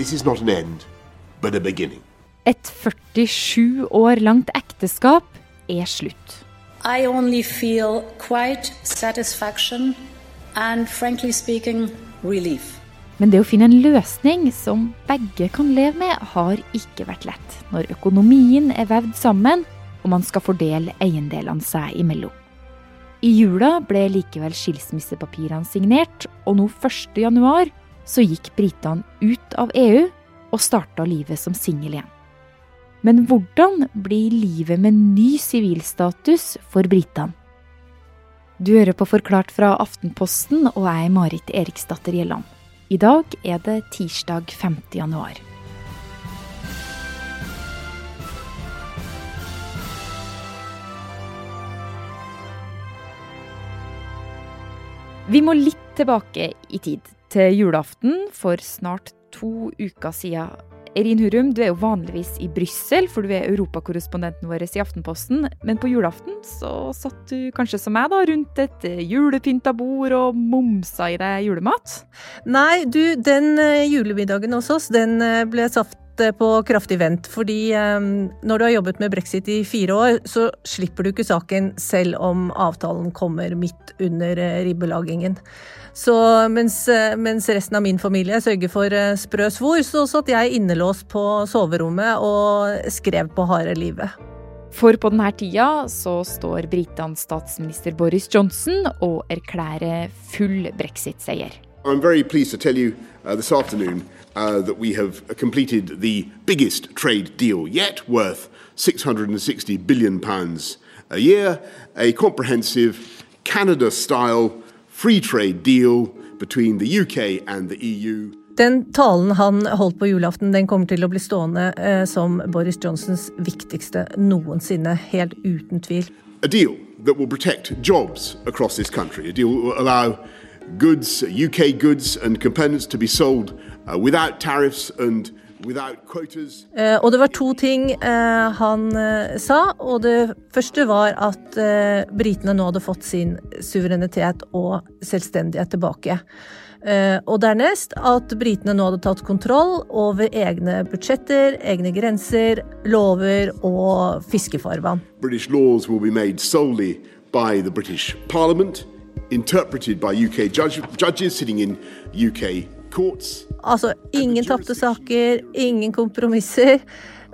This is not an end, but a beginning. Et 47 år langt ekteskap er slutt. I only feel quite satisfaction and, frankly speaking, relief. Men det å finne en løsning som begge kan leve med, har ikke vært lett når økonomien er vevd sammen og man skal fordele eiendelene seg imellom. I jula ble likevel skilsmissepapirene signert, og nå 1.1 så gikk britene ut av EU og starta livet som singel igjen. Men hvordan blir livet med ny sivilstatus for britene? Du hører på Forklart fra Aftenposten, og jeg er Marit Eriksdatter Gjelland. I dag er det tirsdag 5. januar. Vi må litt tilbake i tid, til julaften for snart to uker siden. Erin Hurum, du er jo vanligvis i Brussel, for du er europakorrespondenten vår i Aftenposten. Men på julaften så satt du kanskje som meg, da, rundt et julepynta bord og momsa i deg julemat? Nei, du, den eh, julemiddagen hos oss, den eh, ble satt eh, på kraftig vent. Fordi um, når du har jobbet med brexit i fire år, så slipper du ikke saken selv om avtalen kommer midt under ribbelagingen. Så mens, mens, resten av min familie sørger for sprø svor, så satt jeg innelåst på soverommet og skrev på harde livet. For på denne tida så står britenes statsminister Boris Johnson og erklærer full brexit-seier. I'm very pleased to tell you uh, this afternoon uh, that we have completed the biggest trade deal yet, worth £660 billion a year, a comprehensive Canada-style free trade deal between the UK and the EU. Den talen han holdt på julaften, den kommer til å bli stående eh, som Boris Johnsons viktigste noensinne, helt uten tvil. A deal that will protect jobs across this country. A deal that will allow goods, UK goods and components to be sold uh, without tariffs and Uh, og det var to ting uh, han uh, sa. Og det første var at britene nå hadde fått sin suverenitet og selvstendighet tilbake. og dernest at britene nå hadde tatt kontroll over egne budsjetter, egne grenser, lover og fiskefarvann. British laws will be made solely by the British Parliament, interpreted by UK judge, judges sitting in UK courts. Altså ingen tapte saker, ingen kompromisser.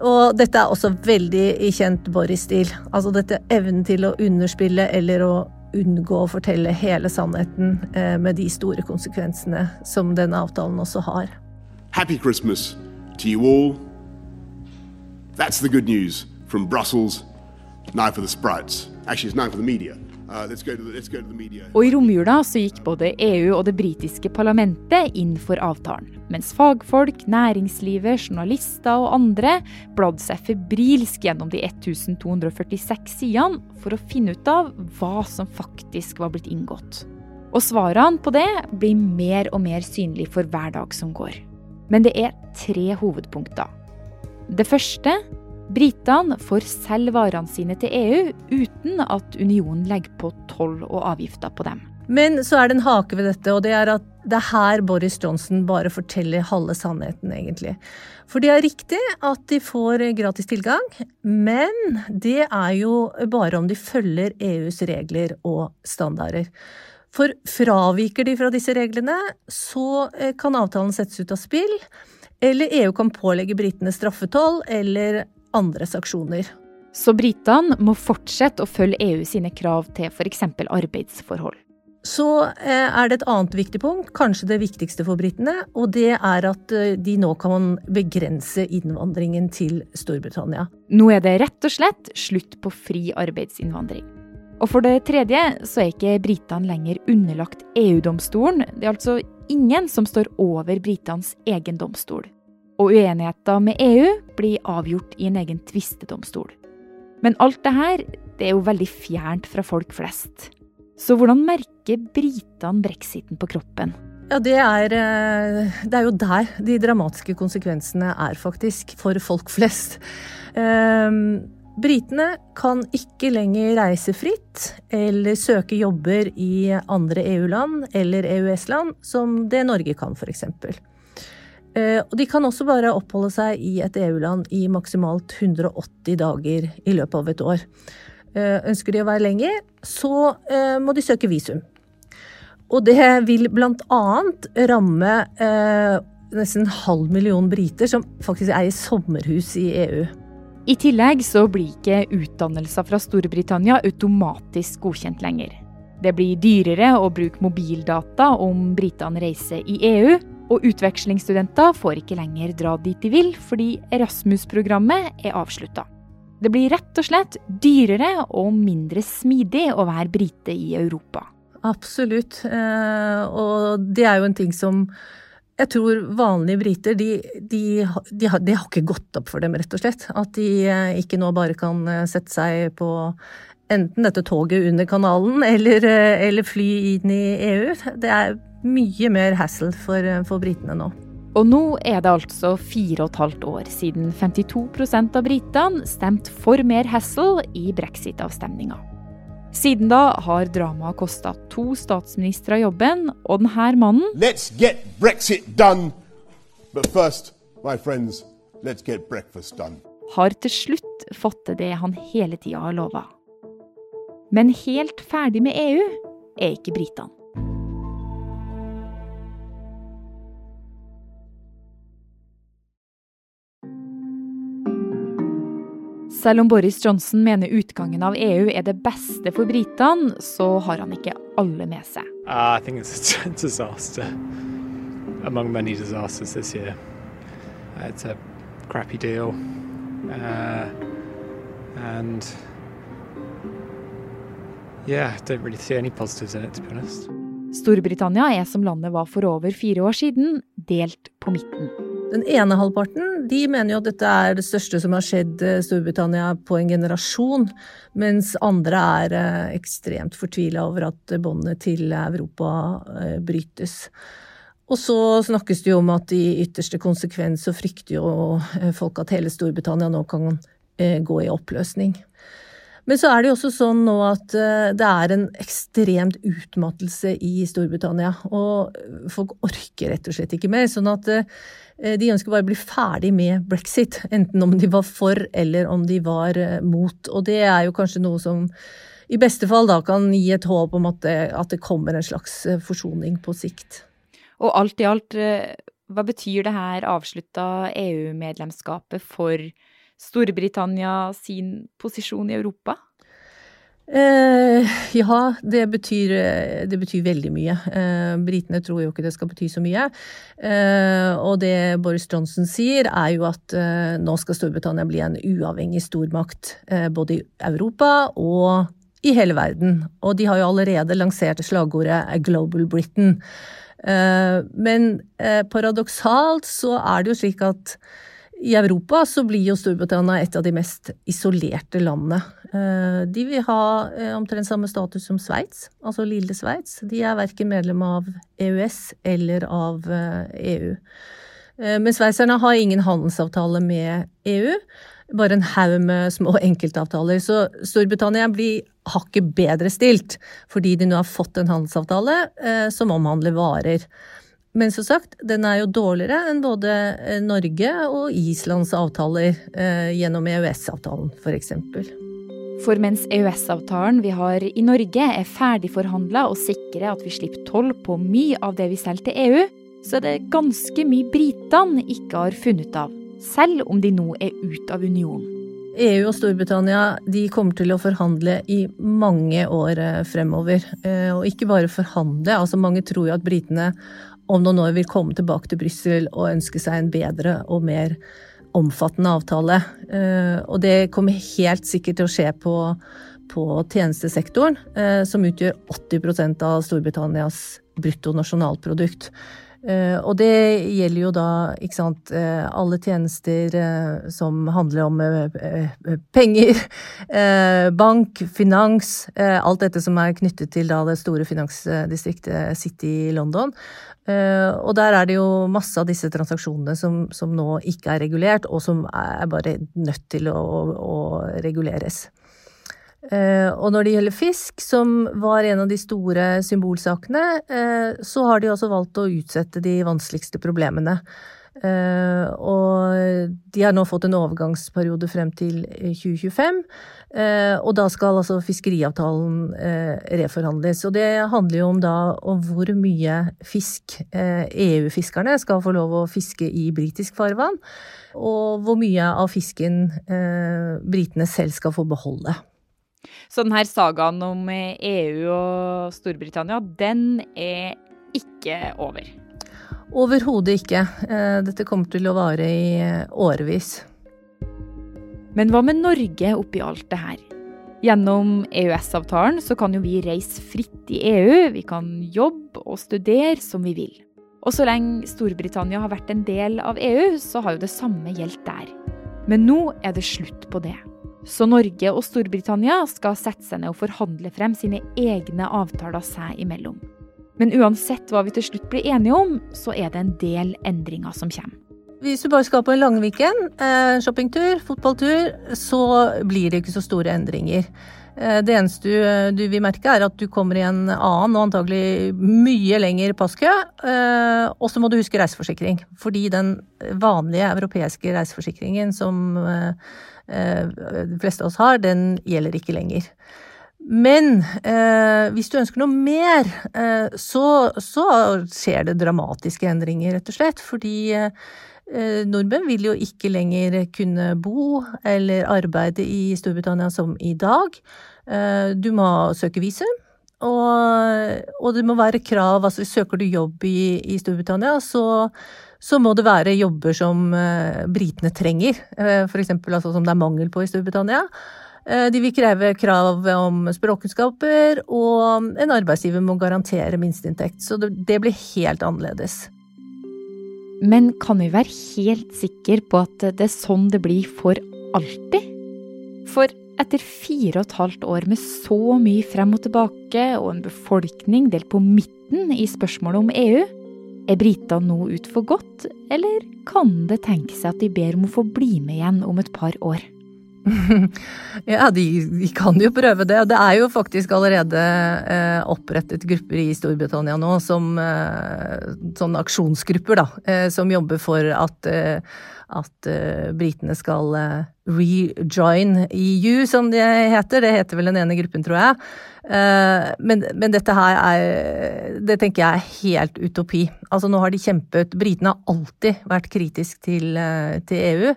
Og dette er også veldig i kjent Boris-stil. Altså dette evnen til å underspille eller å unngå å fortelle hele sannheten eh, med de store konsekvensene som denne avtalen også har. Happy Christmas to you all. That's the good news from Brussels. Now for the sprouts. Actually, it's now for the media. Og i romjula så gikk både EU og det britiske parlamentet inn for avtalen. Mens fagfolk, næringslivet, journalister og andre bladde seg febrilsk gjennom de 1246 sidene for å finne ut av hva som faktisk var blitt inngått. Og svarene på det blir mer og mer synlig for hver dag som går. Men det er tre hovedpunkter. Det første Britene får selge varene sine til EU uten at unionen legger på toll og avgifter på dem. Men så er det en hake ved dette, og det er at det er her Boris Johnson bare forteller halve sannheten, egentlig. For det er riktig at de får gratis tilgang, men det er jo bare om de følger EUs regler og standarder. For fraviker de fra disse reglene, så eh, kan avtalen settes ut av spill. Eller EU kan pålegge britene straffetoll eller andre sanksjoner. Så britene må fortsette å følge EU sine krav til f.eks. arbeidsforhold. Så eh, er det et annet viktig punkt, kanskje det viktigste for britene, og det er at eh, de nå kan begrense innvandringen til Storbritannia. Nå er det rett og slett slutt på fri arbeidsinnvandring. Og for det tredje så er ikke britene lenger underlagt EU-domstolen. Det er altså ingen som står over britenes egen domstol og uenigheter med EU blir avgjort i en egen tvistedomstol. Men alt det her det er jo veldig fjernt fra folk flest. Så hvordan merker britene brexiten på kroppen? Ja, det er, eh, det er, jo der de dramatiske konsekvensene er, faktisk, for folk flest. Um, britene kan ikke lenger reise fritt eller søke jobber i andre EU-land eller EØS-land, som det Norge kan, f.eks. Eh, og de kan også bare oppholde seg i et EU-land i maksimalt 180 dager i løpet av et år. Eh, ønsker de å være lenger, så eh, må de søke visum. Og det vil annet ramme nesten en halv million briter som faktisk er i sommerhus i EU. I tillegg så blir ikke utdannelser fra Storbritannia automatisk godkjent lenger. Det blir dyrere å bruke mobildata om britene reiser i EU, og utvekslingsstudenter får ikke lenger dra dit de vil, fordi Erasmus-programmet er avslutta. Det blir rett og slett dyrere og mindre smidig å være brite i Europa. Absolutt. Eh, og det er jo en ting som jeg tror vanlige briter, de, de, de, har, de, har, ikke gått opp for dem, rett og slett. At de eh, ikke nå bare kan eh, sette seg på enten dette toget under kanalen eller, eller fly inn i EU. Det er mye mer hassle for, for britene nå. Og nå er det altså fire og et halvt år siden 52% av britene stemte for mer hassle i brexit-avstemninga. Siden da har dramaet kosta to statsministre jobben, og denne mannen Let's get Brexit done! But first, my friends, let's get breakfast done. Har til slutt fått til det han hele tida har lova. Men helt ferdig med EU er ikke britene. Selv om Boris Johnson mener utgangen av EU er det beste for britene, så har han ikke alle med seg. Uh, I think it's a disaster among many disasters this year. It's a crappy deal. Uh, and yeah, I don't really see any positives in it, to be honest. Storbritannia er som landet var for over fire år siden, delt på midten. Den ene halvparten de mener jo at dette er det største som har skjedd eh, Storbritannia på en generasjon, mens andre er eh, ekstremt fortvila over at båndene til Europa eh, brytes. Og så snakkes det jo om at i ytterste konsekvens så frykter jo folk at hele Storbritannia nå kan gå i oppløsning. Men så er det jo også sånn nå at det er en ekstremt utmattelse i Storbritannia. Og folk orker rett og slett ikke mer. Sånn at de ønsker bare å bli ferdig med brexit, enten om de var for eller om de var eh, mot. Og det er jo kanskje noe som i beste fall da kan gi et håp om at det, at det kommer en slags eh, forsoning på sikt. Og alt i alt, hva betyr det her avslutta EU-medlemskapet for Storbritannia sin posisjon i Europa? Eh, ja, det betyr, det betyr, veldig mye. Eh, britene tror jo ikke det skal bety så mye. Eh, og det Boris Johnson sier, er jo at eh, nå skal Storbritannia bli en uavhengig stormakt. Eh, både i Europa og i hele verden. Og de har jo allerede lansert slagordet 'Global Britain'. Eh, men paradoksalt så er det jo slik at i Europa så blir jo Storbritannia et av de mest isolerte landene. Eh, de vil ha eh, omtrent samme status som Sveits, altså lille Sveits. De er verken medlem av EØS eller av EU. Eh, e men sveitserne har ingen handelsavtale med EU, bare en haug med små enkeltavtaler. Så Storbritannia blir hakket bedre stilt fordi de nå har fått en handelsavtale som omhandler varer. Men som sagt, den er jo dårligere enn både eh, Norge og Islands avtaler eh, gjennom EØS-avtalen, f.eks. For, for mens EØS-avtalen vi har i Norge er ferdigforhandla og sikrer at vi slipper toll på mye av det vi selger til EU, så er det ganske mye britene ikke har funnet av, selv om de nå er ute av unionen. EU og Storbritannia de kommer til å forhandle i mange år eh, fremover. Og ikke bare forhandle, altså mange tror jo at britene om noen år vil komme tilbake til Brussel og ønske seg en bedre og mer omfattende avtale. Eh, og det kommer helt sikkert til å skje på, på tjenestesektoren, eh, som utgjør 80% av Storbritannias bruttonasjonalprodukt. Uh, og det gjelder jo da ikke sant, uh, alle tjenester uh, som handler om penger, bank, finans, alt dette som er knyttet til da det store finansdistriktet City i London. og der er det jo masse av disse transaksjonene som, som nå ikke er regulert, og som er bare nødt til å, å reguleres. Eh, og når det gjelder fisk, som var en av de store symbolsakene, eh, så har de også valgt å utsette de vanskeligste problemene. Uh, og de har nå fått en overgangsperiode frem til 2025. Uh, og da skal altså fiskeriavtalen reforhandles. Og det handler jo om da om hvor mye fisk EU-fiskerne skal få lov å fiske i britisk farvann. Og hvor mye av fisken britene selv skal få beholde. Så denne sagaen om EU og Storbritannia, den er ikke over? Overhodet ikke. Eh, dette kommer til å vare i eh, årevis. Men hva med Norge oppi alt det her? Gjennom EØS-avtalen så kan jo vi reise fritt i EU, vi kan jobbe og studere som vi vil. Og så lenge Storbritannia har vært en del av EU, så har jo det samme gjeldt der. Men nå er det slutt på det. Så Norge og Storbritannia skal sette seg ned og forhandle frem sine egne avtaler seg imellom. Men uansett hva vi til slutt blir enige om, så er det en del endringer som kommer. Hvis du bare skal på en Langviken, eh, shoppingtur, fotballtur, så blir det ikke så store endringer. Eh, det eneste du, du, vil merke, er at du kommer i en annen og antagelig mye lengre passkø. Eh, og så må du huske reiseforsikring. Fordi den vanlige europeiske reiseforsikringen som de fleste av oss har, den gjelder ikke lenger. Men eh, hvis du ønsker noe mer, eh, så, så, skjer det dramatiske endringer, rett og slett. Fordi eh, nordmenn vil jo ikke lenger kunne bo eller arbeide i Storbritannia som i dag. Eh, du må søke visum. Og, og, det må være krav, altså søker du jobb i, i Storbritannia, så, så, må det være jobber som eh, britene trenger. Eh, F.eks. Altså, som det er mangel på i Storbritannia. Eh, de vil kreve krav om språkkunnskaper, og en arbeidsgiver må garantere minsteinntekt. Så det blir helt annerledes. Men kan vi være helt sikre på at det er sånn det blir for alltid? For etter fire og et halvt år med så mye frem og tilbake, og en befolkning delt på midten i spørsmålet om EU, er britene nå ut for godt, eller kan det tenke seg at de ber om å få bli med igjen om et par år? ja, de, de, kan jo prøve det. Det er jo faktisk allerede eh, opprettet grupper i Storbritannia nå som eh, sånne aksjonsgrupper, da, eh, som jobber for at, eh, at eh, britene skal eh, rejoin EU, som det heter. Det heter vel den ene gruppen, tror jeg. Men, men, dette her er Det tenker jeg er helt utopi. Altså, nå har de kjempet Britene har alltid vært kritisk til, til EU.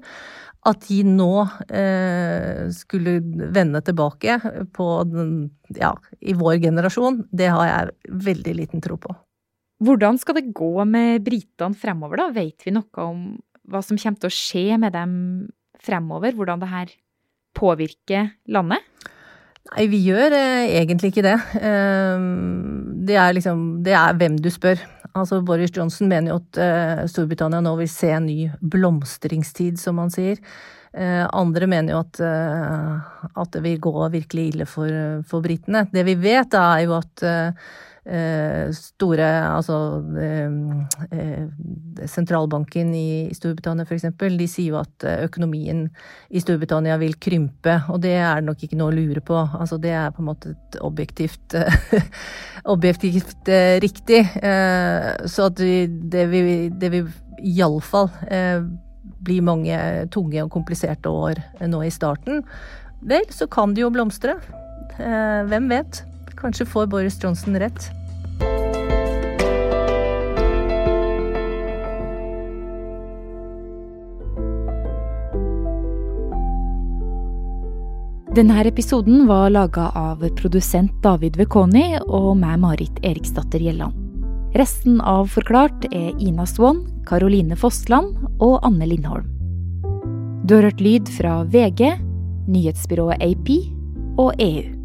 At de nå eh, skulle vende tilbake på den, ja, i vår generasjon, det har jeg veldig liten tro på. Hvordan skal det gå med britene fremover, da? Vet vi noe om hva som kommer til å skje med dem fremover? Hvordan det her påvirker landet? Nei, vi gjør eh, egentlig ikke det. Eh, det er liksom Det er hvem du spør. Altså Boris Johnson mener jo at eh, Storbritannia nå vil se en ny blomstringstid, som han sier. Eh, andre mener jo at, eh, at, det vil gå virkelig ille for, for britene. Det vi vet, er jo at store Altså eh, eh, sentralbanken i Storbritannia f.eks. De sier jo at økonomien i Storbritannia vil krympe, og det er det nok ikke noe å lure på. Altså det er på en måte et objektivt objektivt riktig. Så at det vil, det vil iallfall bli mange tunge og kompliserte år nå i starten. Vel, så kan det jo blomstre. Hvem vet? Kanskje får Boris Johnson rett. Denne episoden var laga av produsent David Vekoni og meg, Marit Eriksdatter Gjelland. Resten av Forklart er Ina Swann, Caroline Fossland og Anne Lindholm. Du har hørt lyd fra VG, nyhetsbyrået AP og EU.